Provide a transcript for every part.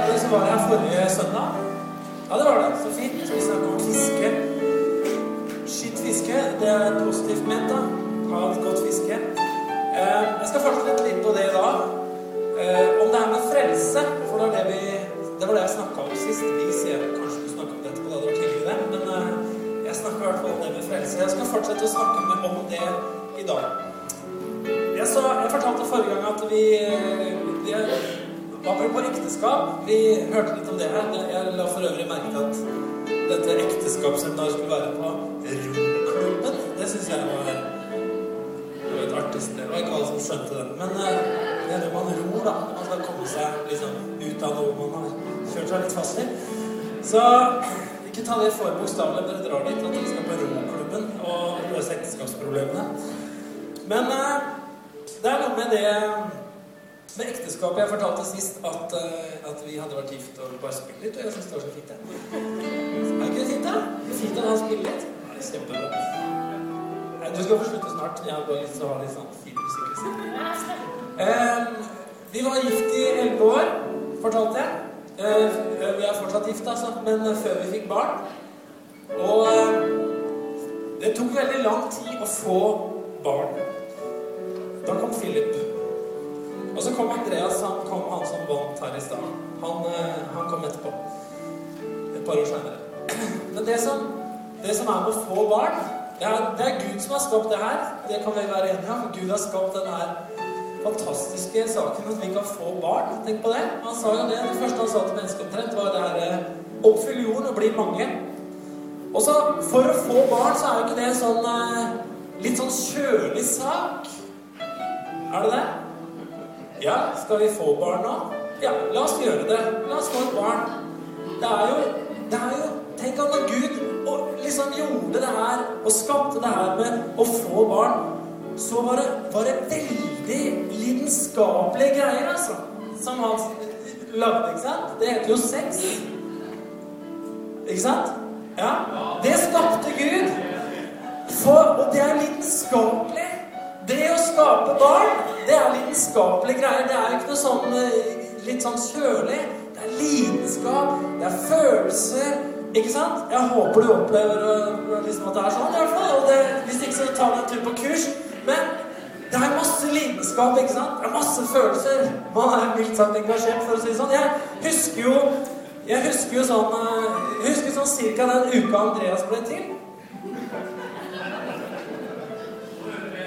av dere som var her forrige søndag? Ja, det var det. Så fint. Vi snakket om fiske. Skitt-fiske. Det er positivt ment, da. Et godt fiske. Eh, jeg skal fortsette litt på det i dag. Eh, om det er med frelse. For det, det, vi, det var det jeg snakka om sist. Vi ser kanskje du snakka om det etterpå, det var tidligere. Men eh, jeg snakka i hvert fall om det med frelse. Jeg skal fortsette å snakke om det i dag. Jeg, så, jeg fortalte forrige gang at vi, vi Apropos ekteskap. Vi hørte litt om det her. Jeg la for øvrig merke til at dette ekteskapsseminaret skulle være på Romklubben. Det syns jeg var, det et artig sted. Det var ikke alle som skjønte den. Men uh, det er det man ror, da. Man skal komme seg liksom, ut av noe man har kjørt seg litt fast i. Så ikke ta det for bokstavelig. Dere drar dit at dere skal på Romklubben og løse ekteskapsproblemene. Men uh, det er noe med det med ekteskapet Jeg fortalte sist at, uh, at vi hadde vært gift og bare spilt litt, og jeg syns det var så fint. det. Er ikke det fint, da? Det er fint at han spiller litt. Det er kjempebra. Nei, Du skal få slutte snart. Jeg har bare lyst til litt sånn fin musikk. Uh, vi var gift i elleve år, fortalte jeg. Uh, vi er fortsatt gift, altså, men før vi fikk barn. Og det tok veldig lang tid å få barn. Da kom Philip. Og så kom Andreas, han kom han som vant her i stad. Han, eh, han, kom etterpå. Et par år senere. Men det som, det som er med å få barn det er, det er, Gud som har skapt det her. Det kan vi være enige om. Gud har skapt denne fantastiske saken at vi kan få barn. Tenk på det. Han sa jo det. Det første han sa til mennesket omtrent, var det her eh, Oppfyll jorden og bli mange. Og så For å få barn så er jo ikke det sånn eh, litt sånn kjølig sak. Er det det? Ja, skal vi få barn nå? Ja, la oss gjøre det. La oss få et barn. Det er jo, det er jo Tenk at når Gud liksom gjorde det her og skapte det her med å få barn, så var det, var det veldig lidenskapelige greier, altså. Som han lagde, ikke sant? Det heter jo sex. Ikke sant? Ja. Det skapte Gud. For, og det er lidenskapelig. Det å skape barn, det er lidenskapelige greier. Det er ikke noe sånn litt sånn kjølig. Det er lidenskap, det er følelser. Ikke sant? Jeg håper du opplever liksom at det er sånn, i hvert fall. Og det, hvis ikke, så ta deg en tur på kurs. Men det er masse lidenskap, ikke sant? Det er masse følelser. Man er mildt sagt engasjert, for å si det sånn. Jeg husker jo jeg husker jo sånn Jeg husker sånn cirka den uka Andreas ble til.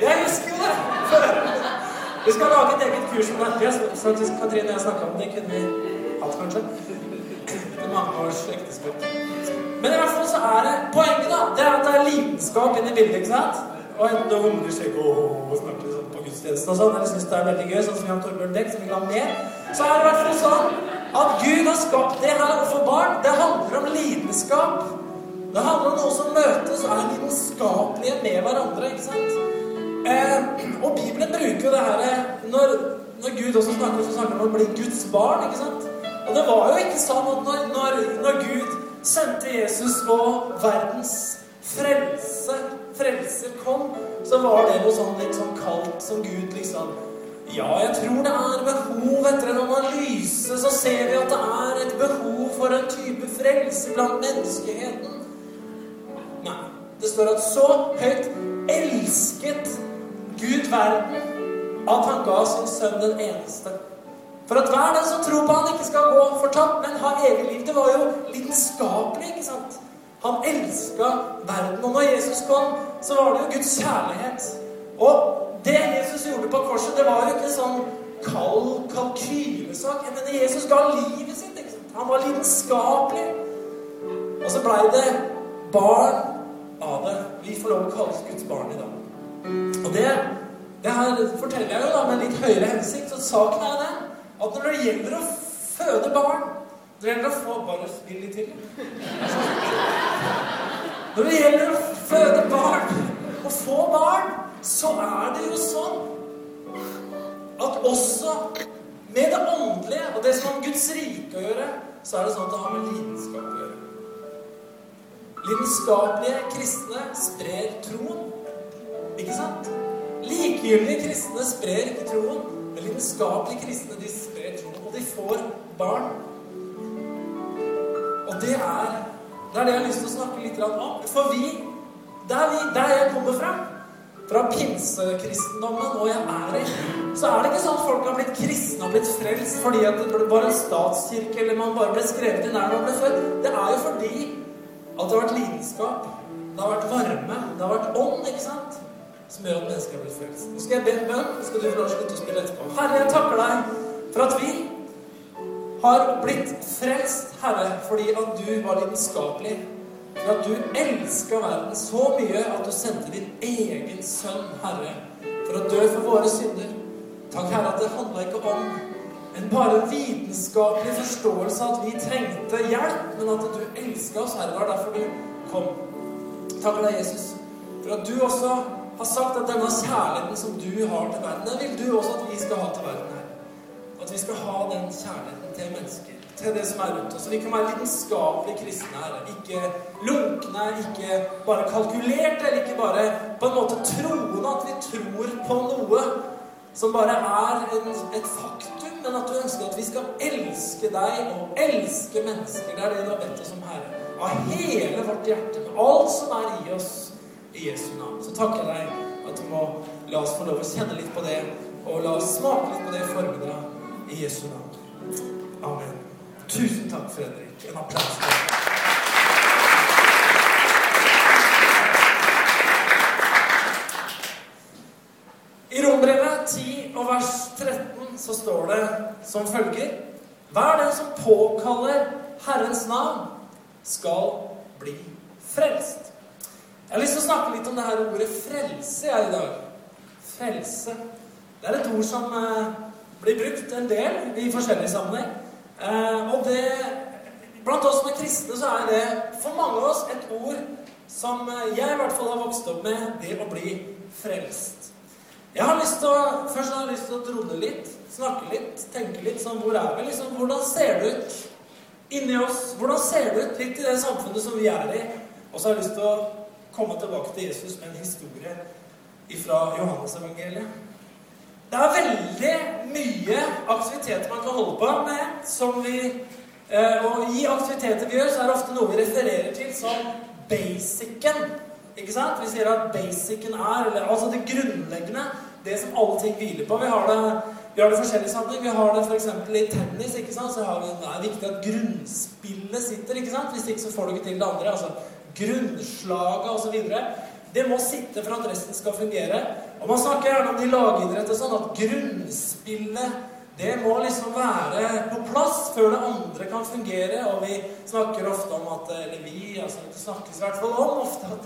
Jeg husker jo det! Vi skal lage et eget kurs om det. Faktisk, Katrine og jeg snakka om det. kunne vi hatt, kanskje. Etter mange års ekteskap. Men i hvert fall så er det poenget, da. Det er at det er lidenskap inni bildet, ikke sant? Og enten du sier seg og snakker sånn på gudstjenesten og sånn, eller syns det er veldig gøy, sånn som Jan Torbjørn Dekk, som vil ha mer, så er det i hvert fall sånn at Gud har skapt det her få barn. Det handler om lidenskap. Det handler om noe som møtes og er lidenskapelige med hverandre, ikke sant? Eh, og Bibelen bruker jo det her når, når Gud også snakker, så snakker om å bli Guds barn. ikke sant? Og det var jo ikke sånn at når, når, når Gud sendte Jesus og verdens frelse, frelser kom, så var det noe sånn sånn kaldt som Gud liksom Ja, jeg tror det er behov etter en analyse, så ser vi at det er et behov for en type frelse blant menneskeheten. Nei. Det står at så høyt elsket Gud verden at han ga sin sønn den eneste. For at hver den som tror på han ikke skal gå fortapt, men ha evig liv. Det var jo lidenskapelig, ikke sant? Han elska verden. Og når Jesus kom, så var det jo Guds kjærlighet. Og det Jesus gjorde på korset, det var jo ikke sånn kald kalkylesak. Jeg mener, Jesus ga livet sitt. ikke sant? Han var lidenskapelig. Og så blei det barn av det. Vi får lov å kalles Guds barn i dag. Og det, det her forteller jeg jo da med litt høyere hensikt. Så saken er det at når det gjelder å føde barn Når det gjelder å få Bare spill litt til. Når det gjelder å føde barn, å få barn, så er det jo sånn at også med det åndelige og det som har Guds rike å gjøre, så er det sånn at det har med lidenskap å gjøre. Lidenskapelige kristne sprer troen. Ikke sant? Likegyldige kristne sprer ikke troen. Men lidenskapelige kristne de sprer troen, og de får barn. Og Det er det er det jeg har lyst til å snakke litt om. For vi, der, vi, der jeg kommer fra, fra pinsekristendommen og jeg er i, så er det ikke sånn at folk har blitt kristne og blitt frelst fordi at det var en statskirke eller man bare ble skrevet i der man ble født. Det er jo fordi at det har vært lidenskap, det har vært varme, det har vært ånd, ikke sant? Som gjør at mennesker blitt frelst. Nå skal jeg be en bønn, så skal du få slutte å spille etterpå. Herre, jeg takker deg for at vi har blitt frelst, Herre, fordi at du var lidenskapelig. For at du elska verden så mye at du sendte din egen sønn, Herre, for å dø for våre synder. Takk, Herre, at det handla ikke om en bare vitenskapelig forståelse av at vi trengte hjelp, men at du elska oss, Herre. Det var derfor du kom. Takk for deg, Jesus, for at du også har sagt at denne kjærligheten som du har til verden, den vil du også at vi skal ha til verden her. At vi skal ha den kjærligheten til mennesker, til det som er rundt oss. Så vi kan være lidenskapelige kristne her. Ikke lunkne, ikke bare kalkulerte, eller ikke bare på en måte troende at vi tror på noe som bare er en, et faktum, men at du ønsker at vi skal elske deg og elske mennesker. Det er det du har bedt oss om, Herre. Av hele vårt hjerte, med alt som er i oss, i Jesu navn. Så takker jeg deg at du må la oss få lov å kjenne litt på det, og la oss smake litt på det i formiddag. I Jesu navn. Amen. Tusen takk, Fredrik. En applaus. I Rombrevet 10 og vers 13 så står det som følger Hver den som påkaller Herrens navn, skal bli frelst. Jeg har lyst til å snakke litt om det her ordet frelse jeg i dag. Frelse. Det er et ord som eh, blir brukt en del i forskjellige sammenheng. Eh, og det Blant oss som er kristne, så er det for mange av oss et ord som eh, jeg i hvert fall har vokst opp med, det å bli frelst. Jeg har lyst til å, Først har jeg lyst til å drone litt, snakke litt, tenke litt sånn Hvor er vi? liksom, Hvordan ser det ut inni oss? Hvordan ser det ut litt i det samfunnet som vi er i? Og så har jeg lyst til å komme tilbake til Jesus med en historie fra Johannes-evangeliet. Det er veldig mye aktiviteter man kan holde på med som vi eh, Og i aktiviteter vi gjør, så er det ofte noe vi refererer til som basicen. Ikke sant? Vi sier at basicen er eller, altså det grunnleggende, det som alle ting hviler på. Vi har det, vi har det forskjellig sammenheng. Vi har det f.eks. i tennis. ikke sant? Så vi, det er viktig at grunnspillet sitter. ikke sant? Hvis ikke så får du ikke til det andre. altså Grunnslaget osv. Det må sitte for at resten skal fungere. Og Man snakker gjerne om de lagidrett og sånn, at grunnspillet det må liksom være på plass før det andre kan fungere. Og vi snakker ofte om at Eller vi, altså det snakkes i hvert fall om ofte at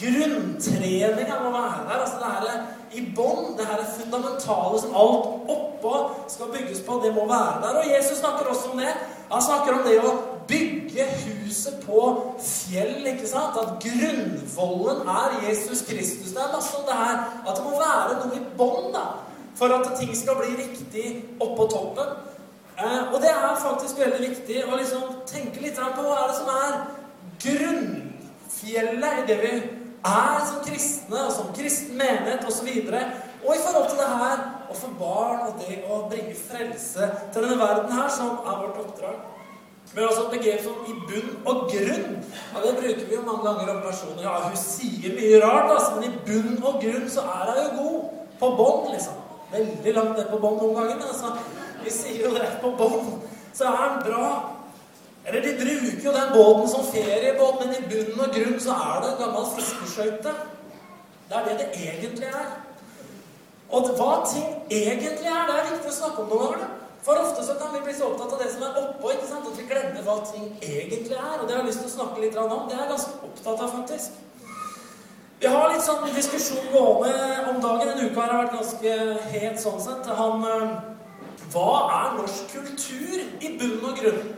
grunntreninga må være der. Altså det her i bånn, det her fundamentale som alt oppå skal bygges på, det må være der. Og Jesus snakker også om det. Han snakker om det å bygge huset på fjell. ikke sant? At grunnvollen er Jesus Kristus. Det er masse om det her. At det må være noe i bånn for at ting skal bli riktig oppå toppen. Eh, og det er faktisk veldig viktig å liksom tenke litt på hva er det som er grunnfjellet i det vi er som kristne, og som kristen menighet osv. Og, og i forhold til det her å få barn og det å bringe frelse til denne verden her, som er vårt oppdrag. Har også et begrep som i bunn og grunn. Ja, det bruker vi jo mange ganger om personer. Ja, hun sier mye rart, altså, men i bunn og grunn så er hun jo god. På bånn, liksom. Veldig langt ned på bånn noen ganger, men altså, vi sier jo det på bånn. Så er den bra. Eller de bruker jo den båten som feriebåt, men i bunn og grunn så er det en gammel fiskeskøyte. Det er det det egentlig er. Og hva ting egentlig er, det er viktig å snakke om noen ganger. For ofte så kan vi bli så opptatt av det som er oppå, ikke sant? at vi glemmer hva ting egentlig er. Og det har jeg lyst til å snakke litt om. Det er jeg ganske opptatt av, faktisk. Vi har litt sånn diskusjon gående om dagen. En uke har vært ganske het sånn sett. Han eh, Hva er norsk kultur i bunn og grunn?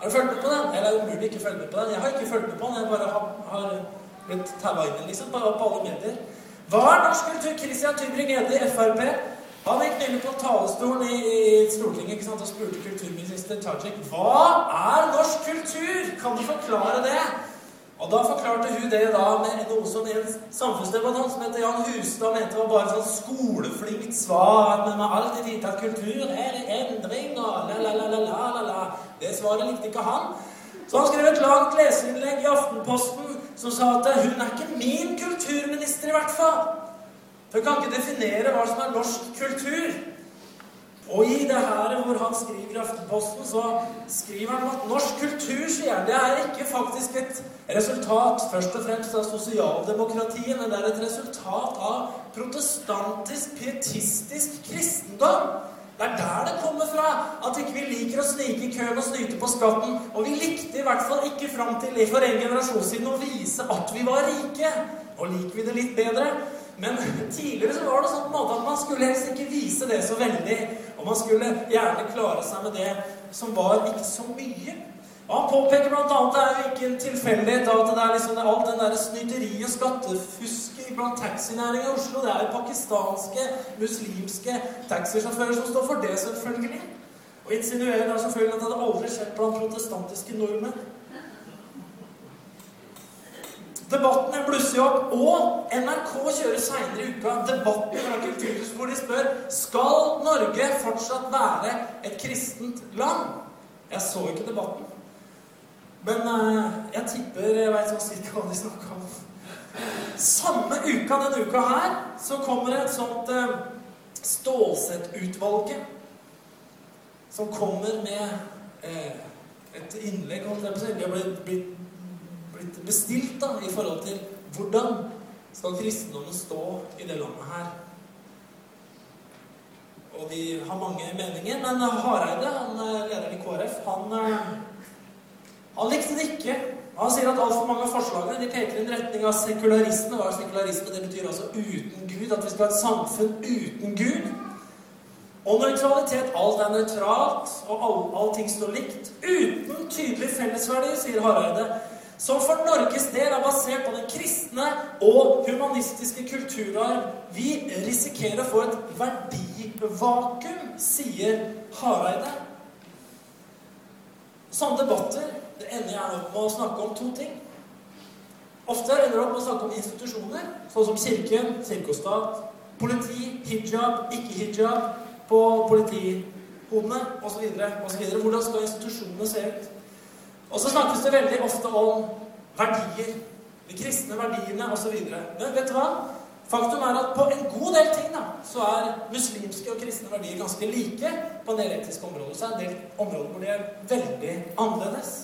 Har du fulgt med på den? Eller er det umulig ikke følge med på den? Jeg har ikke fulgt med på den. Jeg bare har, har blitt taua inn liksom, på, på alle medier. Hva er norsk kultur? Christian Tybring-Gjedde Frp han gikk nylig på talerstolen i, i Stortinget sant, og spurte kulturminister Tajik hva er norsk kultur. Kan du forklare det? Og da forklarte hun det da med noe som en samfunnsdebattant som heter Jan Hustad mente var bare sånn skoleflinkt svar. Men må alltid vite at kultur er endring og la, la, la, la, la, la. Det svaret likte ikke han. Så han skrev et langt leserinnlegg i Aftenposten som sa at hun er ikke min kulturminister, i hvert fall. Hun kan ikke definere hva som er norsk kultur. Og i det her hvor han skriver i Aftenposten, så skriver han at norsk kultur, sier det er ikke faktisk et resultat først og fremst av sosialdemokratiet, men det er et resultat av protestantisk, pietistisk kristendom. Det er der det kommer fra. At ikke vi liker å snike i køen og snyte på skatten. Og vi likte i hvert fall ikke fram til for en generasjon siden å vise at vi var rike. Nå liker vi det litt bedre. Men tidligere så var det sånn at man skulle helst ikke vise det så veldig. Og man skulle gjerne klare seg med det som var ikke så mye. Og Han påpeker bl.a. det er jo ikke en tilfeldighet at det er liksom alt den der snyteri og skattefusket blant taxinæringa i Oslo. Det er jo pakistanske, muslimske taxisjåfører som står for det, selvfølgelig. Og insinuerer selvfølgelig at det hadde aldri skjedd blant protestantiske nordmenn. Debatten blusser jo opp, og NRK kjører seinere i uka debatten fra Kulturhuset hvor de spør skal Norge fortsatt være et kristent land. Jeg så ikke debatten. Men uh, jeg tipper jeg veit cirka hva de snakker om. Samme uka denne uka her så kommer det et sånt uh, Stålsett-utvalget som kommer med uh, et innlegg om det har blitt, blitt, blitt bestilt da, i forhold til hvordan skal kristendommen stå i det landet her. Og de har mange meninger, men Hareide, han lederen i KrF, han han likte det ikke. Han sier at altfor mange av forslagene de peker i en retning av sekularisme. Hva er sekularisme? Det betyr altså uten Gud. At vi skal ha et samfunn uten Gud. Og nøytralitet. Alt er nøytralt, og all, allting står likt. Uten tydelig fellesverdi, sier Hareide. Som for Norges del er basert på den kristne og humanistiske kulturarv. Vi risikerer å få et verdivakuum, sier Hareide. Sånne debatter det ender gjerne opp med å snakke om to ting. Ofte ender det opp med å snakke om institusjoner, sånn som kirken, kirke politi, hijab, ikke hijab på politihodene osv. Hvordan skal institusjonene se ut? Og så snakkes det veldig ofte om verdier. De kristne verdiene osv. Men vet du hva? Faktum er at på en god del ting da, så er muslimske og kristne verdier ganske like. På en del etiske områder så er det en del områder hvor de er veldig annerledes.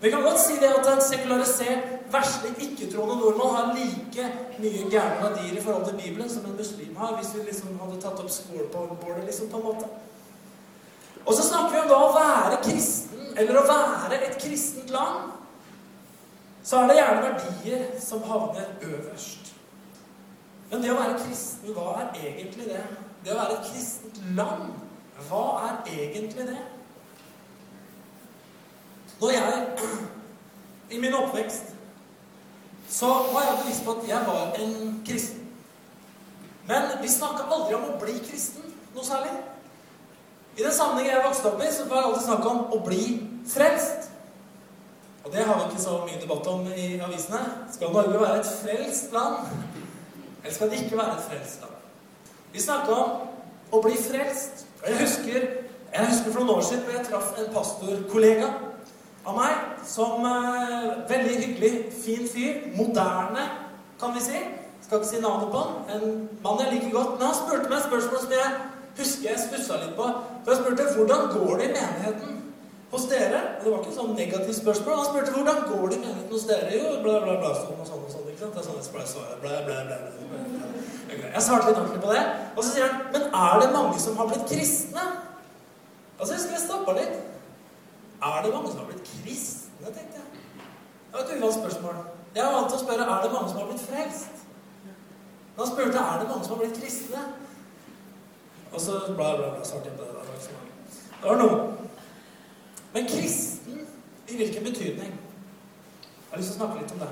Vi kan godt si det at en sekularisert, verslig, ikke-troende nordmann har like mye gærne verdier i forhold til Bibelen som en muslim har, hvis vi liksom hadde tatt opp scoreboardet, liksom, på en måte. Og så snakker vi om da å være kristen, eller å være et kristent land. Så er det gjerne verdier som havner øverst. Men det å være kristen, hva er egentlig det? Det å være et kristent land, hva er egentlig det? Når jeg I min oppvekst så var jeg bevisst på at jeg var en kristen. Men vi snakka aldri om å bli kristen noe særlig. I den sammenhengen jeg vokste opp i, så var det alltid snakk om å bli frelst. Og det har vi ikke så mye debatt om i avisene. Skal Norge være et frelst land? Eller skal det ikke være et frelst land? Vi snakka om å bli frelst. Og jeg husker, jeg husker for noen år siden jeg traff en pastorkollega av meg som eh, veldig hyggelig, fin fyr. Moderne, kan vi si. Skal ikke si navnet på han. En mann jeg liker godt. Men han spurte meg et spørsmål som jeg husker jeg stussa litt på. For jeg spurte hvordan går det i menigheten hos dere. Og det var ikke et sånn negativt spørsmål. Han spurte hvordan går det i menigheten hos dere. Jo, bla, bla, bla, sånn og sånn og sånn. ikke sant? Det er sånn jeg svarer. Bla, bla, bla. Jeg svarte litt ordentlig på det. Og så sier han Men er det mange som har blitt kristne? Altså, jeg husker jeg stoppa litt. Er det mange som har blitt kristne, tenkte jeg. Det var et uvant spørsmål. Jeg er vant til å spørre er det mange som har blitt frelst. Da spurte jeg er det mange som har blitt kristne. Og så bla, bla, bla, svarte jeg på det. Det var noe. Men kristen i hvilken betydning? Jeg har lyst til å snakke litt om det.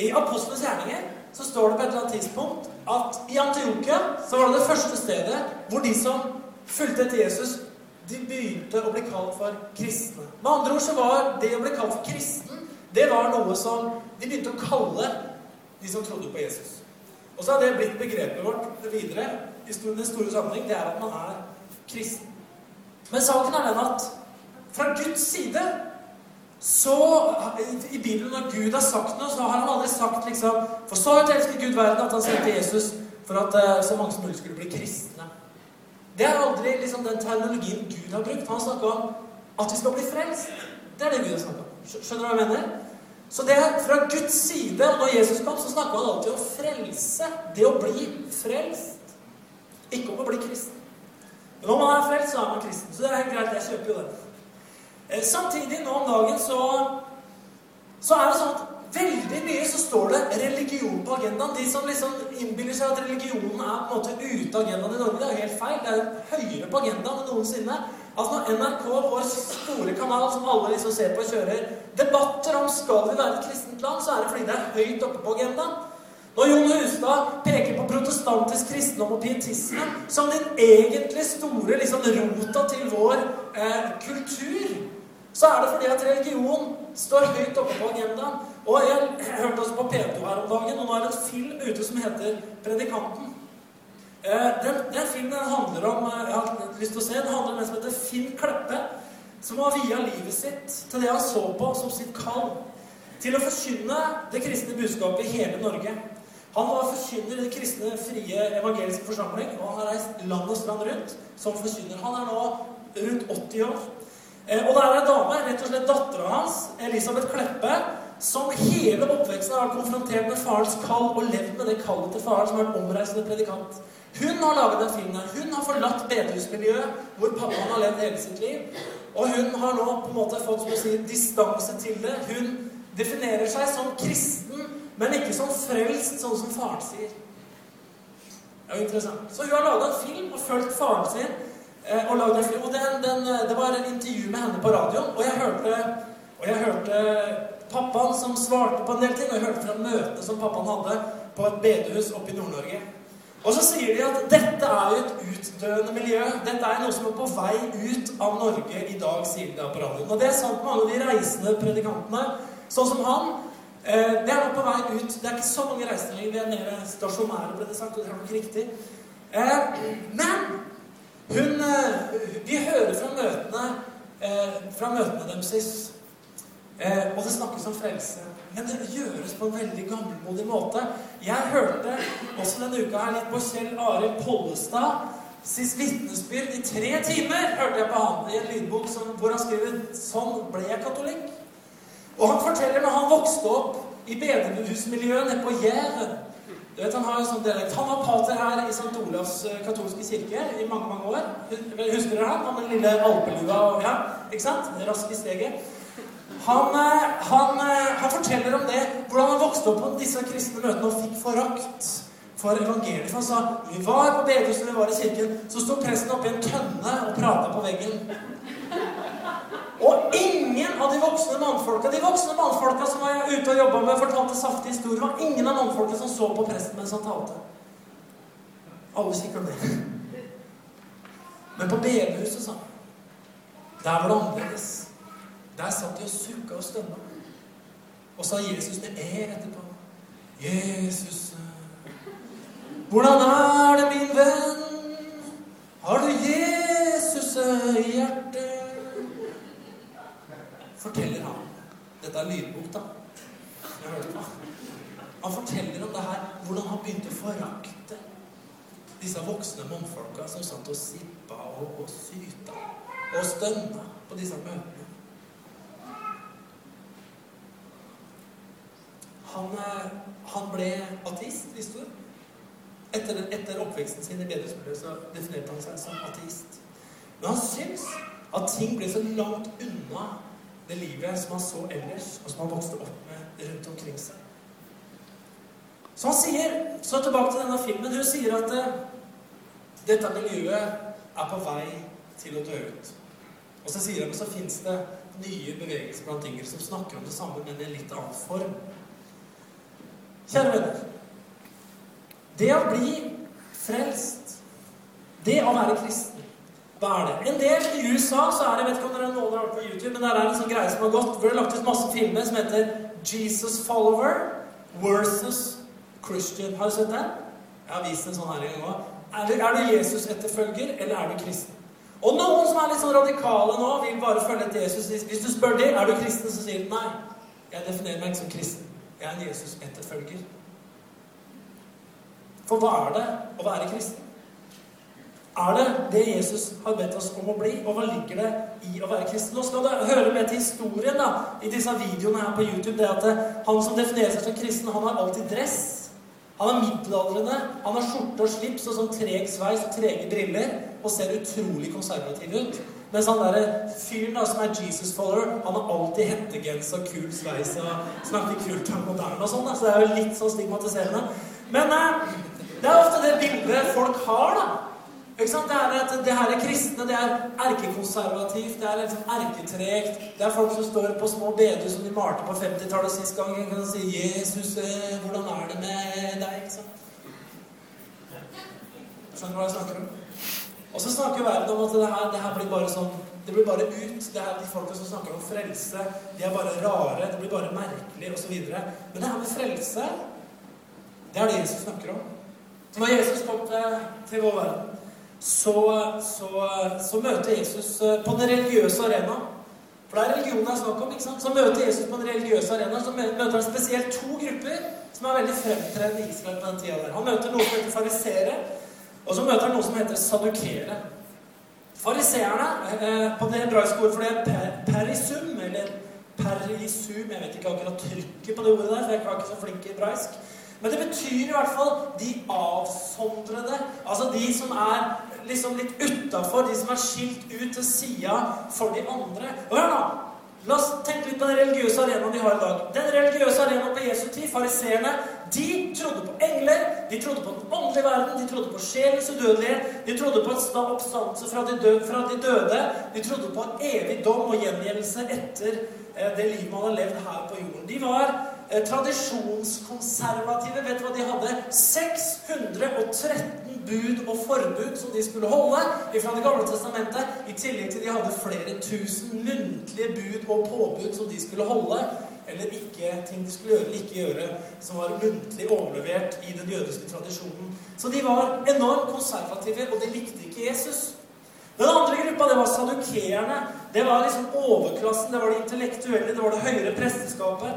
I Apostlenes gjerninger så står det på et eller annet tidspunkt at i Antiokia så var det det første stedet hvor de som fulgte etter Jesus, de begynte å bli kalt for kristne. Med andre ord så var det å bli kalt for kristen, det var noe som de begynte å kalle de som trodde på Jesus. Og så har det blitt begrepet vårt videre i den store sammenheng. Det er at man er kristen. Men saken er den at fra Guds side så I Bibelen, når Gud har sagt noe, så har han aldri sagt liksom For så høyt elsker Gud verden at han sendte Jesus for at uh, så mange som mulig skulle bli kristne. Det er aldri liksom den terminologien Gud har brukt. Han snakker om at vi skal bli frelst. Det er det Gud har snakka om. Skjønner du hva jeg mener? Så det er fra Guds side. Og når Jesus kom, så snakka han alltid om frelse. Det å bli frelst. Ikke om å bli kristen. Men når man er frelst, så er man kristen. Så det er helt greit. Jeg kjøper jo det. Eh, samtidig, nå om dagen, så, så er det sånn at veldig mye så står det religion på agendaen. De som liksom innbiller seg at religionen er på en måte ute av agendaen i Norge, det er jo helt feil. Det er høyere på agendaen enn noensinne. Altså Når NRK, vår store kanal som alle liksom ser på, kjører debatter om skal vi være et kristent land, så er det fordi det er høyt oppe på agendaen. Når Jon Hustad peker på protestantisk kristendom og pietisme som den egentlig store liksom, rota til vår eh, kultur så er det fordi at religion står høyt oppe på agendaen. Og jeg hørte også på P2 her om dagen, og nå er det en film ute som heter 'Predikanten'. Eh, den, den filmen handler om eh, jeg har lyst til å se, den handler om en som heter Finn Kleppe, som har via livet sitt til det han så på som sitt kall. Til å forkynne det kristne budskapet i hele Norge. Han var forkynner i det kristne frie evangeliske forsamling, og han har reist land og strand rundt som forkynner. Han er nå rundt 80 år. Eh, og det er ei dame, rett og slett dattera hans, Elisabeth Kleppe, som hele oppveksten har konfrontert med farens kall og levd med det kallet til faren, som har vært omreisende predikant. Hun har laget den filmen. Hun har forlatt bedehusmiljøet, hvor pappaen har levd hele sitt liv. Og hun har nå på en måte fått som å si, distanse til det. Hun definerer seg som kristen, men ikke som frelst, sånn som faren sier. Det er jo interessant. Så hun har laga en film og fulgt faren sin og lagde. Og den, den, eh, det var en intervju med henne på radioen, og jeg hørte, og jeg hørte pappaen som svarte på en del ting, og jeg hørte fra møtet som pappaen hadde på et bedehus oppe i Nord-Norge. Og så sier de at dette er jo et utdøende miljø. Dette er noe som er på vei ut av Norge i dag, sier de på radioen. Og det er sant mange av de reisende predikantene, sånn som han. Eh, det er nok på vei ut. Det er ikke så mange reisende Vi er mer stasjonære, ble det sagt, og det er nok riktig. Men hun, eh, vi hører fra møtene, eh, fra møtene deres eh, Og det snakkes om frelse. Men det gjøres på en veldig gammelmodig måte. Jeg hørte også denne uka her litt på Kjell Arild Pollestad sist vitnesbyrd i tre timer. hørte jeg på han i en lydbok som, hvor han skriver 'Sånn ble jeg katolikk'. Og han forteller når han vokste opp i bedehusmiljøet nede på Jæren du vet, Han har jo sånn dialekt. Han var pater her i St. Olavs eh, katolske kirke i mange mange år. Husker dere han? Han med den lille alpelua og ja, ikke sant? Rask i steget. Han, eh, han, eh, han, forteller om det, hvordan han vokste opp på disse kristne møtene og fikk forakt for evangeliet. Han sa vi var på bedehuset, vi var i kirken, så sto presten oppi en tønne og prata på veggen. Og ingen av de voksne mannfolka de voksne mannfolka som var ute og jobba med fortalte saftige historier, var ingen av mannfolka som så på presten mens han talte. Alle kikker ned. Men på bedehuset, sa han, der var det annerledes. Der satt de og sukka og stønna. Og sa Jesus med E etterpå. Jesus, hvordan er det, min venn? Har du Jesus i hjertet? forteller han Dette er lydbok, da. Han forteller om det her, hvordan han begynte å forakte disse voksne mannfolka som satt og sippa og, og syta og stønna på disse møtene. Han, eh, han ble ateist, visste du? Etter, etter oppveksten sin i bedrehusmiljøet så definerte han seg som ateist. Men han syns at ting ble så langt unna det livet som han så ellers, og som han vokste opp med rundt omkring seg. Så han sier, så tilbake til denne filmen, hun sier at uh, dette miljøet er på vei til å dø ut. Og så sier han så fins det nye bevegelser blant yngre som snakker om det samme, men i en litt annen form. Kjære venner. Det å bli frelst, det å være kristen hva er det? En del i USA så er det jeg vet ikke om dere noen har vært på YouTube, men der er en sånn greie som har gått, hvor det er lagt ut masse filmer som heter Jesus Follower versus Christian. Har du sett den? Jeg har vist en sånn her en gang òg. Er, er, du Jesus-etterfølger, eller er du kristen? Og noen som er litt sånn radikale nå, vil bare følge etter Jesus. Hvis du spør dem er du kristen, så sier de nei. Jeg definerer meg ikke som kristen. Jeg er en Jesus-etterfølger. For hva er det å være kristen? Er det det Jesus har bedt oss om å bli? Og hva ligger det i å være kristen? Nå skal du høre med til historien da, i disse videoene her på YouTube. det at Han som definerer seg som kristen, han har alltid dress. Han er middelaldrende. Han har skjorte og slips og sånn treg sveis og trege briller og ser utrolig konservativ ut. Mens han der fyren da, som er Jesus-follower, han har alltid hettegenser kul sveis og snakker kult om moderne og sånn. Så det er jo litt sånn stigmatiserende. Men eh, det er ofte det bildet folk har, da. Ikke sant? Det er at det her er kristne, det er erkekonservativt, det er liksom erketregt. Det er folk som står på små bedehus som de malte på 50-tallet sist gang og si 'Jesus, eh, hvordan er det med deg?' Ikke sant? Skjønner du hva jeg snakker om? Og så snakker verden om at det her, det her blir bare sånn Det blir bare ut. Det her, De folka som snakker om frelse, de er bare rare. Det blir bare merkelig, osv. Men det her med frelse, det er det Jesus snakker om. Når Jesus kom til, til vår verden, så, så, så, møter Jesus eh, på den religiøse arena. For det er religion det er snakk om. ikke sant? Så møter Jesus på den religiøse arena, så møter han spesielt to grupper som er veldig fremtredende i Israel på den tida der. Han møter noe som heter farisere, og så møter han noe som heter sadukere. Fariseerne, eh, på det hebraiske ordet for det er per, perisum, eller perisum Jeg vet ikke akkurat trykket på det ordet der, for jeg er ikke så flink i hebraisk. Men det betyr i hvert fall de avsondrede. Altså de som er liksom litt utafor, de som er skilt ut til sida for de andre. Hør nå! La oss tenke litt på den religiøse arenaen vi har i dag. Den religiøse arenaen på Jesu tid, fariseerne, de trodde på engler, de trodde på den åndelige verden, de trodde på sjelens udødelighet, de trodde på en oppstandelse fra de, fra de døde, de trodde på evig dom og gjengjeldelse etter eh, det livet man har levd her på jorden. De var tradisjonskonservative. Vet du hva de hadde? 613 bud og forbud som de skulle holde fra Det gamle testamentet. I tillegg til de hadde flere tusen muntlige bud og påbud som de skulle holde. Eller ikke, ting de skulle gjøre eller ikke gjøre, som var muntlig overlevert i den jødiske tradisjonen. Så de var enormt konservative, og de likte ikke Jesus. Den andre gruppa det var sadukeerne. Det var liksom overklassen, det var det intellektuelle, det var det høyere presteskapet.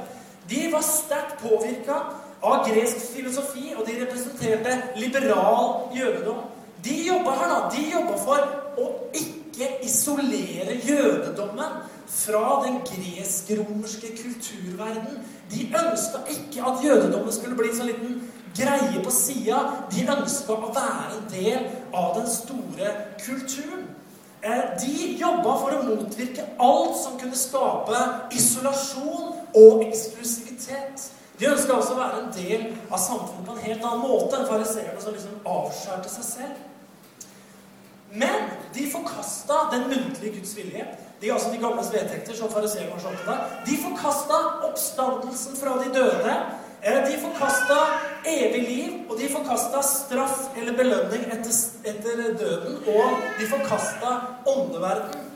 De var sterkt påvirka av gresk filosofi, og de representerte liberal jødedom. De jobba her, da. De jobba for å ikke isolere jødedommen fra den gresk-romerske kulturverden. De ønska ikke at jødedommen skulle bli en sånn liten greie på sida. De ønska å være en del av den store kulturen. Eh, de jobba for å motvirke alt som kunne skape isolasjon og eksklusivitet. De ønska også å være en del av samfunnet på en helt annen måte enn fariseerne som liksom avskjærte seg selv. Men de forkasta den muntlige Guds vilje. De, altså de gamle vedtekter som fariseerne var så opptatt De forkasta oppstandelsen fra de døde. Eh, de forkasta evig liv, og de forkasta straff eller belønning etter, etter døden. Og de forkasta åndeverden.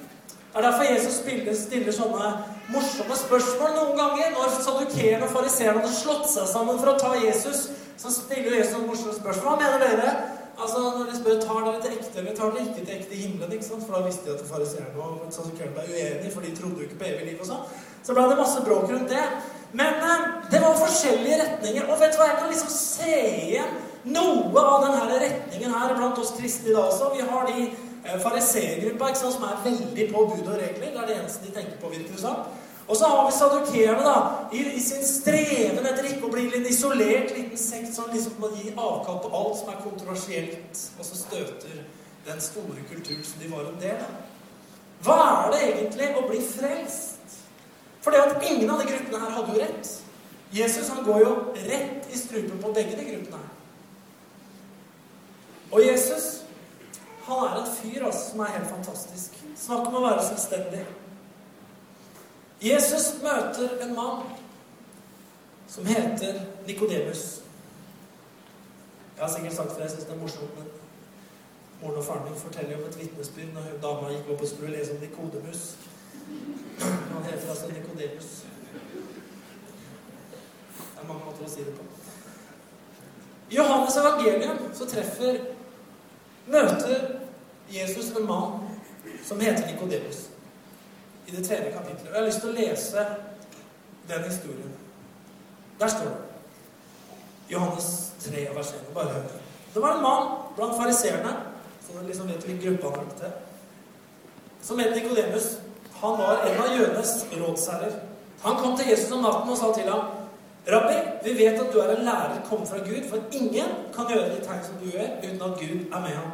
Det er derfor Jesus stiller sånne morsomme spørsmål noen ganger. Når sadukeerne og fariseerne hadde slått seg sammen for å ta Jesus, så stiller Jesus noen morsomme spørsmål. Hva mener dere? Altså, Når de spør tar dere til ekte eller tar dere ikke til ekte himmelen, ikke sant? for da visste de at fariseerne og sadukeerne ble uenige, for de trodde jo ikke på evig liv og sånn. Så ble det masse bråk rundt det. Men eh, det var forskjellige retninger. Og vet du hva, jeg kan liksom se igjen noe av denne retningen her blant oss kristne i dag også. Vi har de fariseergruppa som er veldig på bud og regler. Det er det eneste de tenker på, det som. Og så har vi sadukerene, da, i, i, sin streven etter ikke å bli en isolert liten sekt som liksom må gi avkall på alt som er kontroversielt, og så støter den store kulturen som de var en del av. Hva er det egentlig å bli frelst? For det at ingen av de gruppene her hadde jo rett. Jesus han går jo rett i strupen på begge de gruppene. Og Jesus han er en fyr altså, som er helt fantastisk. Snakk om å være selvstendig. Jesus møter en mann som heter Nikodemus. Jeg har sikkert sagt det, jeg syns det er morsomt, men moren og faren min forteller om et vitnesbyrd når dama gikk opp og skulle lese om Nikodemus. Han heter altså Nikodemus. Det er mange måter å si det på. I Johannes evangelium så treffer møter Jesus en mann som heter Nikodemus. I det tredje kapittelet. Og jeg har lyst til å lese den historien. Der står det. Johannes 3, vers 1. Bare hør. Det var en mann blant fariseerne, så liksom vet hvilken gruppe han hørte til, som het Nikodemus. Han var en av jødenes rådsherrer. Han kom til Jesus om natten og sa til ham Rabbi, vi vet at du er en lærer kommet fra Gud, for ingen kan gjøre de tegn som du gjør, uten at Gud er med ham.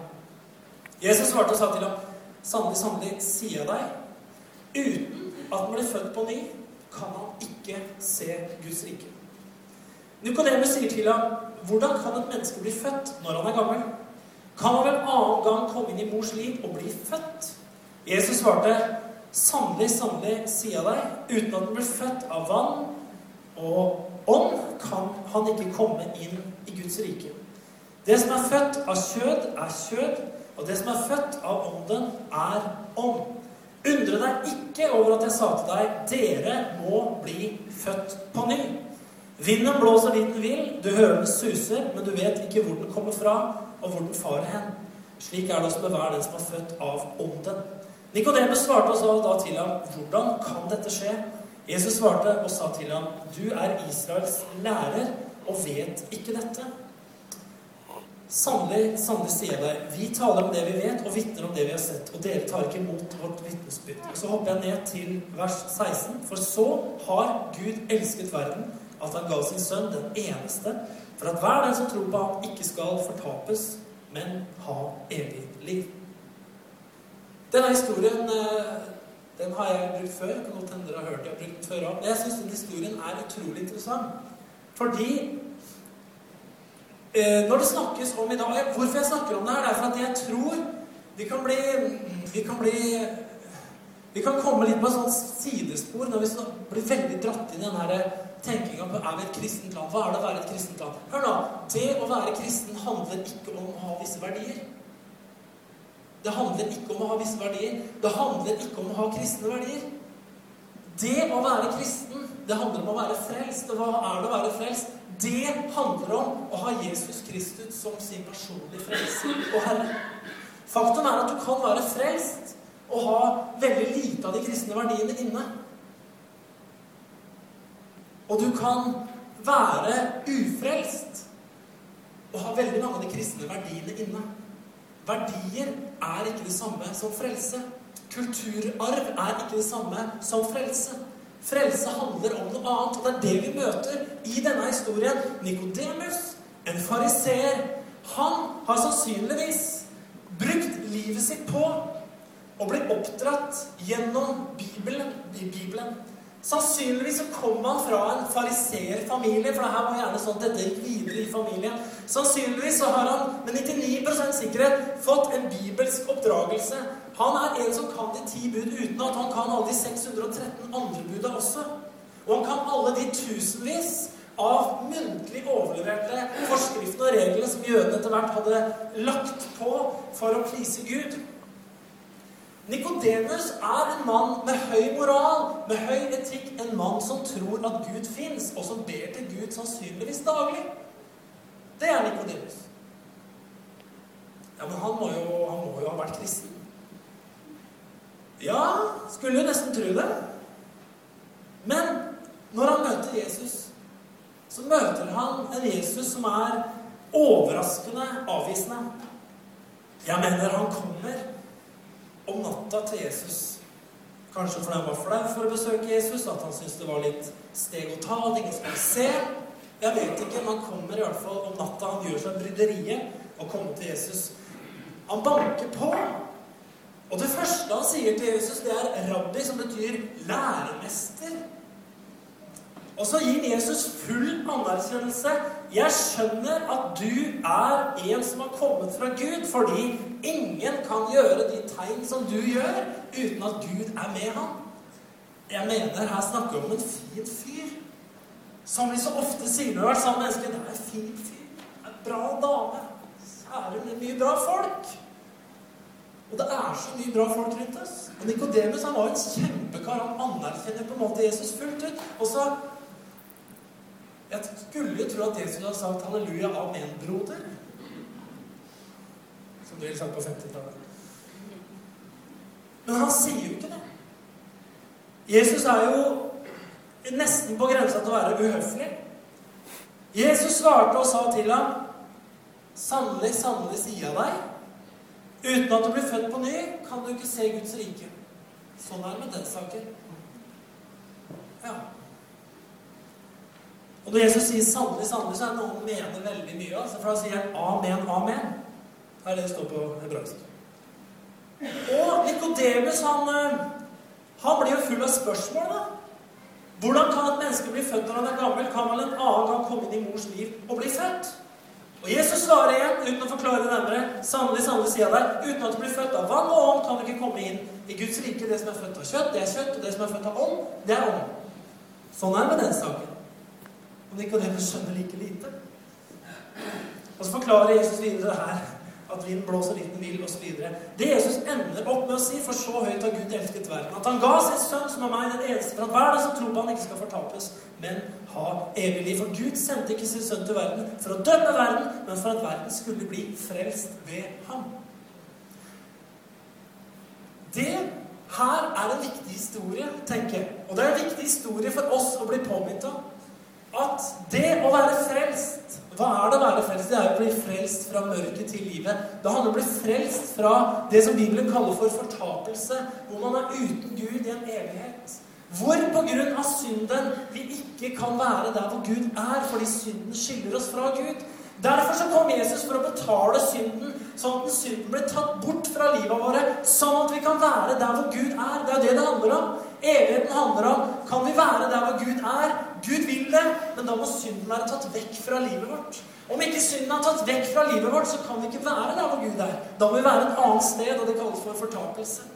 Jesus svarte og sa til ham, Sannelig, sannelig, sier jeg deg, uten at han blir født på ny, kan han ikke se Guds rike. Nikodemus sier til ham, Hvordan kan et menneske bli født når han er gammel? Kan han vel annen gang komme inn i mors liv og bli født? Jesus svarte, Sannelig, sannelig, sier jeg deg, uten at han blir født av vann og ånd, kan han ikke komme inn i Guds rike. Det som er født av kjød, er kjød, og det som er født av ånden, er ånd. Undre deg ikke over at jeg sa til deg, dere må bli født på ny. Vinden blåser dit den vil, du hører den suser, men du vet ikke hvor den kommer fra, og hvor den farer hen. Slik er det også med hver den som er født av ånden. Nikodemus svarte og da til ham, hvordan kan dette skje? Jesus svarte og sa til ham, 'Du er Israels lærer og vet ikke dette.' Sannelig, sannelig sier jeg deg, vi taler om det vi vet, og vitner om det vi har sett, og dere tar ikke imot vårt vitnesbyrd. Og så hopper jeg ned til vers 16. For så har Gud elsket verden, at han ga sin sønn, den eneste, for at hver den som tror på ham, ikke skal fortapes, men ha evig liv. Denne historien eh, den har jeg brukt før. Kan godt hende dere har hørt jeg har brukt før Men jeg syns den historien er utrolig interessant. Fordi når det snakkes om i dag Hvorfor jeg snakker om det her, det er for at jeg tror vi kan bli Vi kan bli vi kan komme litt på et sånt sidespor når vi blir veldig dratt inn i den her tenkinga på er vi et kristent land. Hva er det å være et kristent land? Hør nå. Det å være kristen handler ikke om å ha visse verdier. Det handler ikke om å ha visse verdier. Det handler ikke om å ha kristne verdier. Det å være kristen, det handler om å være frelst. Og hva er det å være frelst? Det handler om å ha Jesus Kristus som sin personlige frelser og Herre. Faktum er at du kan være frelst og ha veldig lite av de kristne verdiene inne. Og du kan være ufrelst og ha veldig mange av de kristne verdiene inne. Verdier er ikke det samme som frelse. Kulturarv er ikke det samme som frelse. Frelse handler om noe annet, og det er det vi møter i denne historien. Nikodemus, en fariseer, han har sannsynligvis brukt livet sitt på å bli oppdratt gjennom Bibelen. Bibelen. Sannsynligvis så kom han fra en fariseerfamilie, for det her var gjerne sånn at dette gikk videre i familien. Sannsynligvis så har han med 99% sikkerhet fått en bibelsk oppdragelse. Han er en som kan de ti bud uten at han kan alle de 613 andre buda også. Og han kan alle de tusenvis av muntlig overleverte forskriftene og reglene som jødene etter hvert hadde lagt på for å prise Gud. Nikodemus er en mann med høy moral, med høy etikk. En mann som tror at Gud fins, og som ber til Gud sannsynligvis daglig. Det er Nikodemus. Ja, men han må, jo, han må jo ha vært kristen. Ja, skulle jo nesten tro det. Men når han møter Jesus, så møter han en Jesus som er overraskende avvisende. Jeg mener han kommer om natta til Jesus. Kanskje fordi han var flau for å besøke Jesus, at han syntes det var litt steg å ta, at ingen skulle se. Jeg vet ikke, men han kommer i hvert fall om natta. Han gjør seg bryderiet og kommer til Jesus. Han banker på. Og det første han sier til Jesus, det er 'rabbi', som betyr læremester. Og så gir Jesus full anerkjennelse. Jeg skjønner at du er en som har kommet fra Gud, fordi ingen kan gjøre de tegn som du gjør, uten at Gud er med ham. Jeg mener, her snakker vi om en fin fyr. Som vi så ofte sier når vi har vært sammen med mennesker. Det er en fin fyr. En bra dame. Særlig mye bra folk. Og det er så mye bra folk rundt oss. Og Nikodemus var en kjempekar. Han anerkjenner på en måte Jesus fullt ut. Og så jeg skulle jo tro at Jesus hadde sagt 'halleluja, amen, broder'. Som du ville sagt på 50-tallet. Men han sier jo ikke det. Jesus er jo nesten på grensa til å være uhøflig. Jesus svarte og sa til ham, 'Sannelig, sannelig sier jeg deg:" Uten at du blir født på ny, kan du ikke se Guds rike. Sånn er det med den saken. Ja. Og når Jesus sier 'sannelig, sannelig', så er det noe han mener veldig mye av. For da sier han 'amen, amen'. Det er det det står på hebraisk. Og Nikodemus, han, eh, han blir jo full av spørsmål, da. Hvordan kan et menneske bli født når han er gammel? Kan vel en annen gang komme inn i mors liv og bli født? Og Jesus svarer igjen, uten å forklare det nærmere, sannelig, sannelig sier jeg deg, uten at du blir født av vann og ånd, kan du ikke komme inn i Guds rike. Det som er født av kjøtt, det er kjøtt, og det som er født av ånd, det er ånd. Sånn er det med den saken. Og Nikodemus skjønner like lite. Og så forklarer Jesus videre her at vinden blåser dit den vil, osv. Det Jesus ender opp med å si, for så høyt har Gud elsket verden, at han ga sin sønn, som er meg, den eneste, for at hver den som tror på han ikke skal fortapes, men ha evig liv. For Gud sendte ikke sin sønn til verden for å dømme verden, men for at verden skulle bli frelst ved ham. Det her er en viktig historie, tenker jeg. Og det er en viktig historie for oss å bli påminnet om. At det å være frelst hva er det å være frelst? Det er å bli frelst fra mørket til livet. Det handler om å bli frelst fra det som Bibelen kaller for fortapelse, hvor man er uten Gud i en evighet. Hvor på grunn av synden vi ikke kan være der hvor Gud er, fordi synden skiller oss fra Gud. Derfor så kom Jesus for å betale synden, sånn at synden ble tatt bort fra livet våre, sånn at vi kan være der hvor Gud er. Det er det det handler om. Evigheten handler om kan vi være der hvor Gud er. Gud vil det, men da må synden være tatt vekk fra livet vårt. Om ikke synden er tatt vekk fra livet vårt, så kan vi ikke være der hvor Gud er. Da må vi være et annet sted, og det kalles for fortapelse.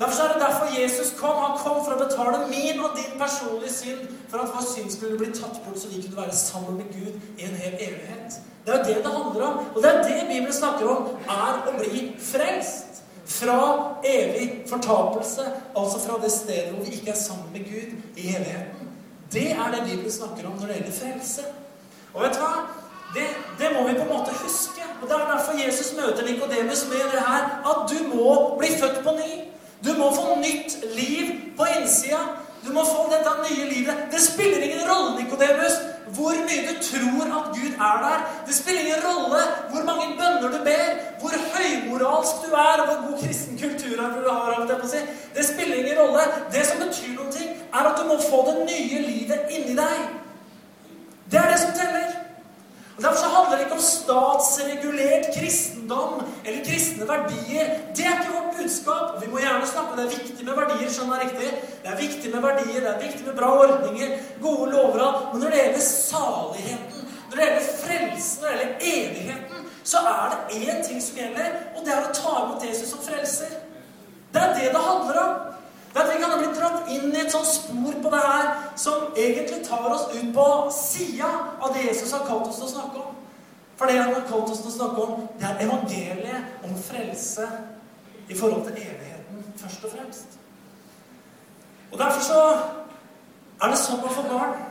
Derfor er det derfor Jesus kom. Han kom for å betale min og din personlige synd, for at vår synd skulle bli tatt bort, så vi kunne være sammen med Gud i en hel evighet. Det er jo det det handler om. Og det er det Bibelen snakker om, er å bli frelst. Fra evig fortapelse, altså fra det stedet hvor vi ikke er sammen med Gud i evigheten. Det er det Bibelen snakker om når det gjelder frelse. Og vet du hva? Det, det, må vi på en måte huske. Og Det er derfor Jesus møter Nikodemus med det her at du må bli født på ny. Du må få nytt liv på innsida. Du må få dette nye livet. Det spiller ingen rolle, Nikodemus, hvor mye du tror at Gud er der. Det spiller ingen rolle hvor mange bønner du ber, hvor høymoralsk du er, hvor god kristen kultur du har. Si. Det spiller ingen rolle. Det som betyr noe, er at du må få det nye livet inni deg. Det er det som teller. Og Derfor så handler det ikke om statsregulert kristendom eller kristne verdier. Det er ikke vårt budskap. Vi må gjerne snakke det er viktig med verdier. skjønner jeg riktig. Det er viktig med verdier, det er viktig med bra ordninger, gode lover Men når det gjelder saligheten, når det gjelder frelsen, når det gjelder evigheten, så er det én ting som gjelder, og det er å ta imot Jesus som frelser. Det er det det handler om. Det er at Vi kan ha blitt sånt spor på det her som egentlig tar oss ut på sida av det Jesus har kalt oss til å snakke om. For det han har kalt oss til å snakke om, det er evangeliet om frelse i forhold til evigheten først og fremst. Og Derfor så er det sånn å få barn.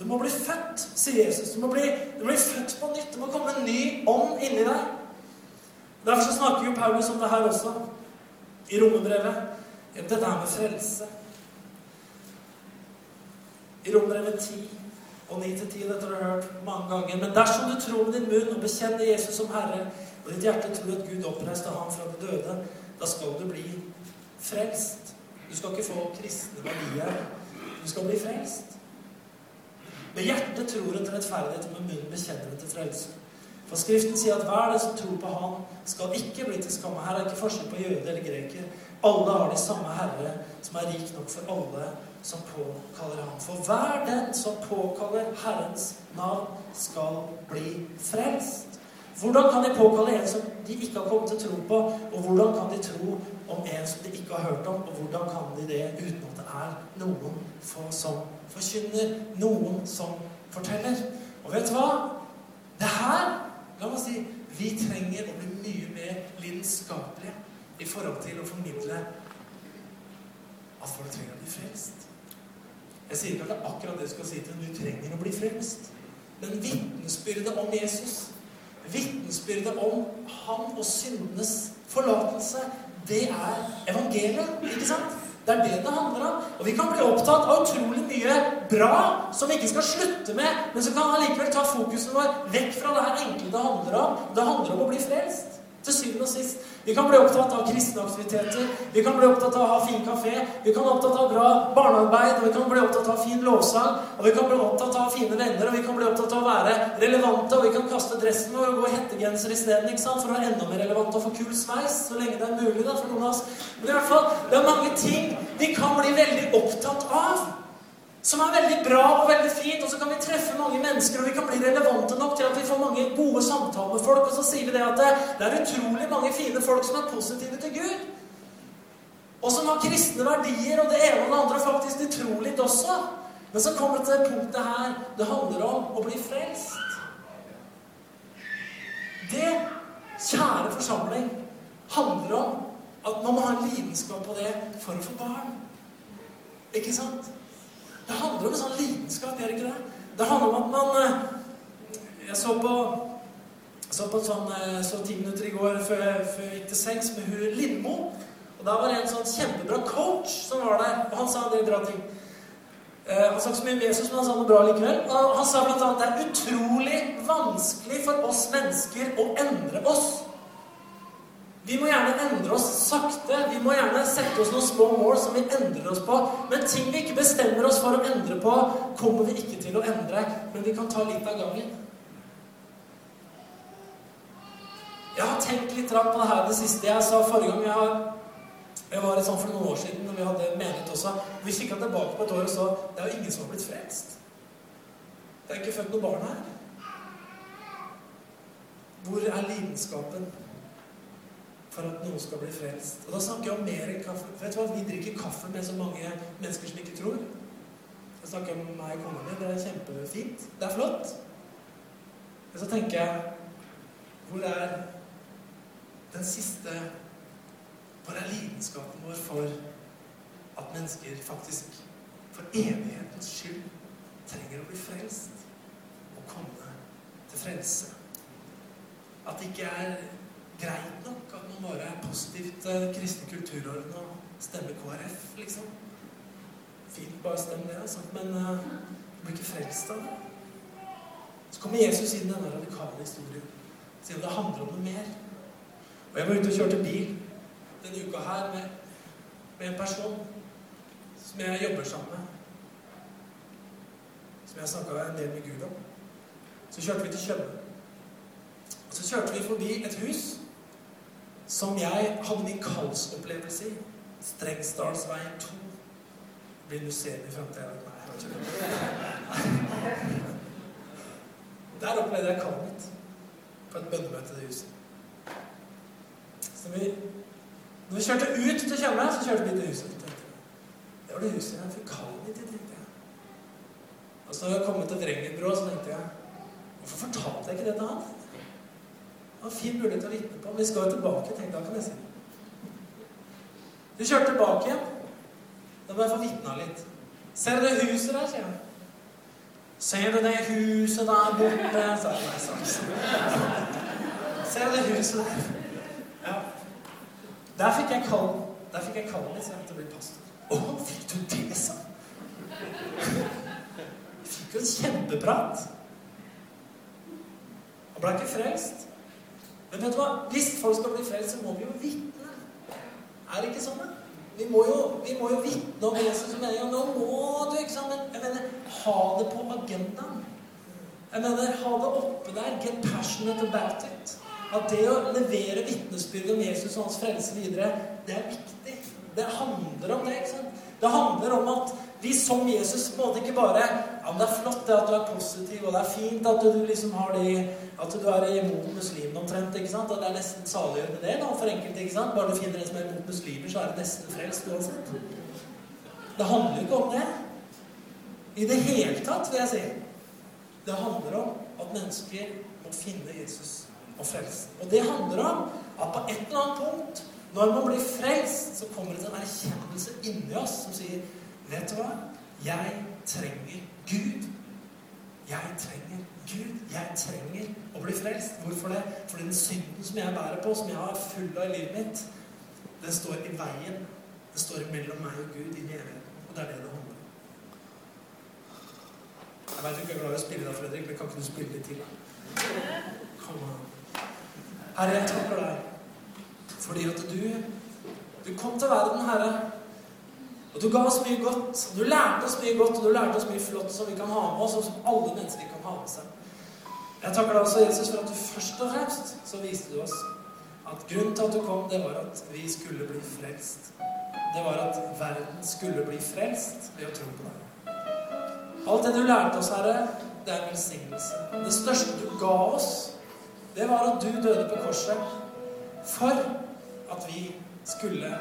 Du må bli født, sier Jesus. Du må bli, du må født på nytt. Det må komme en ny ånd inni deg. Derfor så snakker jo Paulus om det her også, i romerbrevet det der med frelse. I Romerbrevet 10 og 9-10, dette har du hørt mange ganger. Men dersom du tror med din munn og bekjenner Jesus som Herre, og ditt hjerte tror at Gud oppreiste ham fra de døde, da skal du bli frelst. Du skal ikke få kristne verdier. Du skal bli frelst. Med hjertet tror en til rettferdighet, og med munnen bekjenner en til frelse. For Skriften sier at hver den som tror på Han, skal ikke bli til skamme. Her er ikke forskjell på jøde eller greker. Alle har de samme Herre, som er rik nok for alle som påkaller ham. For hver den som påkaller Herrens navn, skal bli frelst. Hvordan kan de påkalle en som de ikke har kommet til å tro på? Og hvordan kan de tro om en som de ikke har hørt om? Og hvordan kan de det uten at det er noen som forkynner? Noen som forteller? Og vet du hva? Det her La meg si vi trenger å bli mye mer lidenskapelige i forhold til å formidle at folk trenger å bli frelst. Jeg sier ikke at det er akkurat det du skal si til henne. Du trenger å bli frelst. Men vitnesbyrdet om Jesus, vitnesbyrdet om han og syndenes forlatelse, det er evangeliet. Ikke sant? Det er det det handler om. Og vi kan bli opptatt av utrolig mye bra som vi ikke skal slutte med, men som kan allikevel ta fokuset vår vekk fra det her enkle det handler om. Det handler om å bli frelst. Til syvende og sist. Vi kan bli opptatt av kristne aktiviteter. Vi kan bli opptatt av å ha fin kafé. Vi kan bli opptatt av bra barnearbeid. Og vi kan bli opptatt av fin lovsang. Og vi kan bli opptatt av fine venner. Og vi kan bli opptatt av å være relevante. Og vi kan kaste dressen vår og gå i hettegenser isteden for å være enda mer relevant og få kul sveis så lenge det er mulig da, for noen av oss. Men i hvert fall, det er mange ting vi kan bli veldig opptatt av. Som er veldig bra og veldig fint, og så kan vi treffe mange mennesker, og vi kan bli relevante nok til at vi får mange gode samtaler med folk, og så sier vi det at det, er utrolig mange fine folk som er positive til Gud. Og som har kristne verdier og det ene og det andre, faktisk litt også. Men så kommer det til punktet her det handler om å bli frelst. Det, kjære forsamling, handler om at man må ha en lidenskap på det for å få barn. Ikke sant? Det handler om en sånn lidenskap, gjør det ikke det? Det handler om at man eh, Jeg så på så på sånn, eh, så ti minutter i går før, før jeg gikk til sengs med hun Lindmo. Og da var det en sånn kjempebra coach som var der, og han sa en del bra ting. Eh, han sa ikke så mye om Jesus, men han sa noe bra likevel. Og han sa blant annet det er utrolig vanskelig for oss mennesker å endre oss. Vi må gjerne endre oss sakte. Vi må gjerne sette oss noen små mål som vi endrer oss på. Men ting vi ikke bestemmer oss for å endre på, kommer vi ikke til å endre. Men vi kan ta litt av gangen. Jeg har tenkt litt på det her det siste jeg sa forrige gang. Jeg, har, jeg var sånn for noen år siden når vi hadde menighet også. Vi kikka tilbake på et år og så det er jo ingen som har blitt frelst. Det er ikke født noe barn her. Hvor er lidenskapen? For at noen skal bli frelst. Og da snakker jeg om mer enn kaffe. Vet du hva? Vi drikker kaffe med så mange mennesker som ikke tror. Jeg snakker om meg og kona mi. Det er kjempefint. Det er flott. Men så tenker jeg Hvor er den siste Hvor er lidenskapen vår for at mennesker faktisk for evighetens skyld trenger å bli frelst og komme til frelse? At det ikke er greit nok at man bare er positivt uh, kristne kulturorden og stemmer KrF, liksom. Fint, bare stem det, altså. Men du blir ikke frelst av det. Så kommer Jesus inn i denne radikale historien. Sier det handler om noe mer. Og jeg var ute og kjørte bil denne uka her med, med en person som jeg jobber sammen med. Som jeg snakka en del med Gud om. Så kjørte vi til Tjøme. Og så kjørte vi forbi et hus som jeg hadde min kallsopplevelse i. Strengsdalsveien 2. Blir museum i framtida. Der opplevde jeg kallet mitt. På et bønnemøte i huset. Så vi, når vi kjørte ut til Tjøme, så kjørte vi til huset. Det var det huset jeg fikk kallet mitt i, tenkte jeg. Og så kom jeg til Drengenbrå, så tenkte jeg Hvorfor fortalte jeg ikke det til han? En fin mulighet til å vitne på. Men vi skal jo tilbake. tenkte jeg, kan jeg si. Vi kjørte tilbake igjen. Da må jeg få vitna litt. Ser det huset der, sier han. Ser du det huset der borte? sa jeg. Nei, sant. Ser du det huset der? Ja. Der fikk jeg kall Der fikk jeg kallen litt, så jeg måtte bli pastor. Å, fikk du det, sa Jeg fikk jo en kjempeprat. Han ble ikke frelst. Men vet du hva? Hvis folk skal bli frelst, så må vi jo vitne. Er det ikke sånn? da? Vi må jo, vi jo vitne om Jesus som mener Nå må du, ikke sant? Men jeg mener, ha det på agendaen. Jeg mener, ha det oppe der. Get passionate about it. At det å levere vitnesbyrd om Jesus og hans frelse videre, det er viktig. Det handler om det. ikke sant? Det handler om at vi som Jesus måte ikke bare Ja, men det er flott det at du er positiv, og det er fint at du liksom har de At du er imot muslimene omtrent. ikke sant? Og det er nesten saliggjørende det da, for enkelte. ikke sant? Bare du finner en som er imot muslimer, så er det nesten frelst uansett. Det handler ikke om det. I det hele tatt, vil jeg si. Det handler om at mennesker må finne Jesus og frelsen. Og det handler om at på et eller annet punkt, når man blir frelst, så kommer det en erkjennelse inni oss som sier Vet du hva? Jeg trenger Gud. Jeg trenger Gud. Jeg trenger å bli frelst. Hvorfor det? Fordi den synden som jeg bærer på, som jeg har full av i livet mitt, den står i veien. Den står mellom meg og Gud inn i evigheten. Og det er det det handler om. Jeg veit du ikke er glad i å spille da, Fredrik, men kan ikke du spille litt til? da? Kom an. Herre, jeg takker deg fordi at du, du kom til verden, Herre. Og du ga oss mye godt. Og du lærte oss mye godt, og du lærte oss mye flott som vi kan ha med oss, og som alle mennesker kan ha med seg. Jeg takker deg også, Jesus, for at du først og fremst så viste du oss at grunnen til at du kom, det var at vi skulle bli frelst. Det var at verden skulle bli frelst ved å tro på deg. Alt det du lærte oss, Herre, det er en velsignelse. Det største du ga oss, det var at du døde på korset for at vi skulle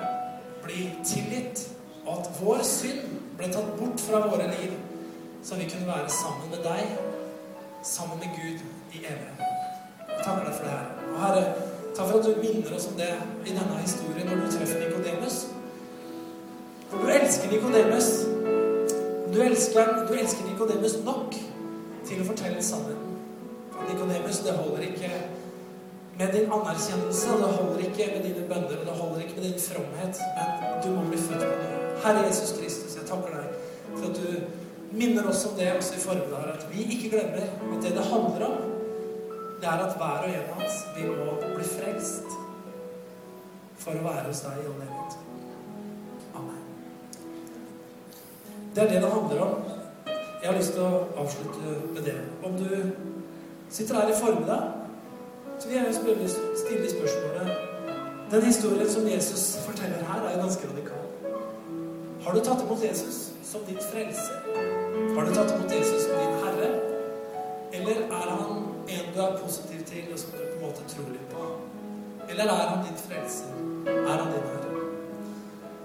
bli tilgitt, og at vår synd ble tatt bort fra våre liv, så vi kunne være sammen med deg, sammen med Gud, i evigheten. Takker for det her. Og Herre, takk for at du minner oss om det i denne historien når du treffer Nikodemus. For du elsker Nikodemus. Du elsker, du elsker Nikodemus nok til å fortelle sannheten. For Nikodemus, det holder ikke med din anerkjennelse, det holder ikke med dine bønner, det holder ikke med din fromhet, men du må bli født på ny. Herre Jesus Kristus, jeg takker deg for at du minner oss om det også i formiddag, at vi ikke glemmer at det det handler om, det er at hver og en av oss, vi må bli frelst for å være hos deg i all evighet. Amen. Det er det det handler om. Jeg har lyst til å avslutte med det. Om du sitter her i formiddag, så vil jeg stille spørsmålet Den historien som Jesus forteller her, er jo ganske radikal. Har du tatt imot Jesus som ditt frelse? Har du tatt imot Jesus som din herre? Eller er han en du er positiv til, og som du på en måte tror litt på? Eller er han din frelser? Er han din herre?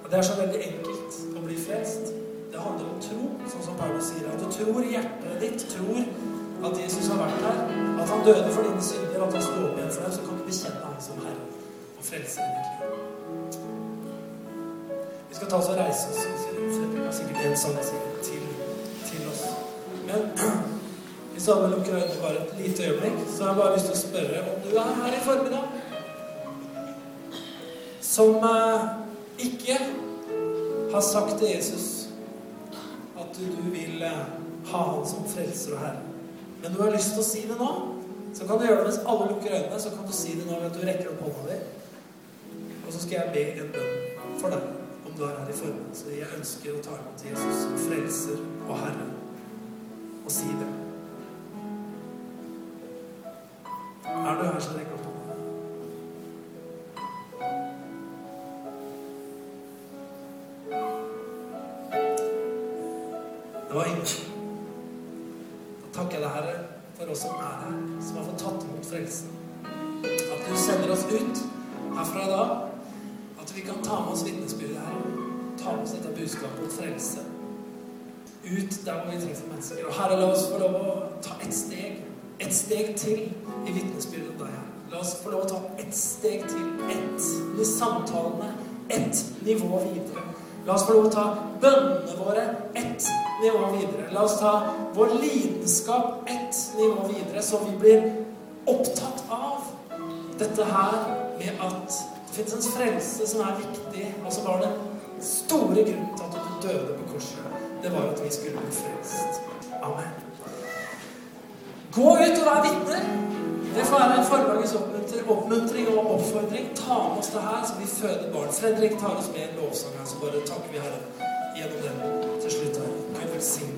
Og Det er så veldig enkelt å bli frelst. Det handler om tro, sånn som Paulus sier. At du tror hjertet ditt, tror at Jesus har vært her, at han døde for dine synder, at han sto opp igjen for deg, så kan du bekjenne ham som Herre og frelser ditt liv. Vi skal ta oss og reise oss. Fredrik sikkert en sang til, til oss. Men hvis alle lukker øynene bare et lite øyeblikk, så har jeg bare lyst til å spørre om du er her i formiddag som eh, ikke har sagt til Jesus at du, du vil eh, ha han som frelser og herre. Men du har lyst til å si det nå, så kan du gjøre det mens alle lukker øynene. Så kan du si det nå ved at du rekker opp hånda di. Og så skal jeg be en bønn for deg om du er her i formen. Jeg ønsker å ta imot Jesus som frelser og herre. Og si det. Er du her, så rekk opp oss som er her, som har fått tatt imot frelsen. At du sender oss ut herfra i dag. At vi kan ta med oss vitnesbyrdet her. Ta med oss dette budskapet om frelse. Ut der hvor vi treffer mennesker. Og Herre, la oss få lov å ta et steg. Et steg til i vitnesbyrdet om deg, her. La oss få lov å ta ett steg til. Ett med samtalene. Ett nivå videre. La oss få lov å ta bønnene våre ett nivå videre. La oss ta vår lidenskap ett nivå videre, så vi blir opptatt av dette her med at det fins en frelse som er viktig, og så var den store grunnen til at du døde på korset. Det var at vi skulle bli frelst. Amen. Gå ut og vær vitner. Det får være formiddagens oppmuntring og oppfordring. Ta med oss det her, så vi føder barn. Fredrik tar oss med en lovsang her, så bare takker vi Herren gjennom det. see.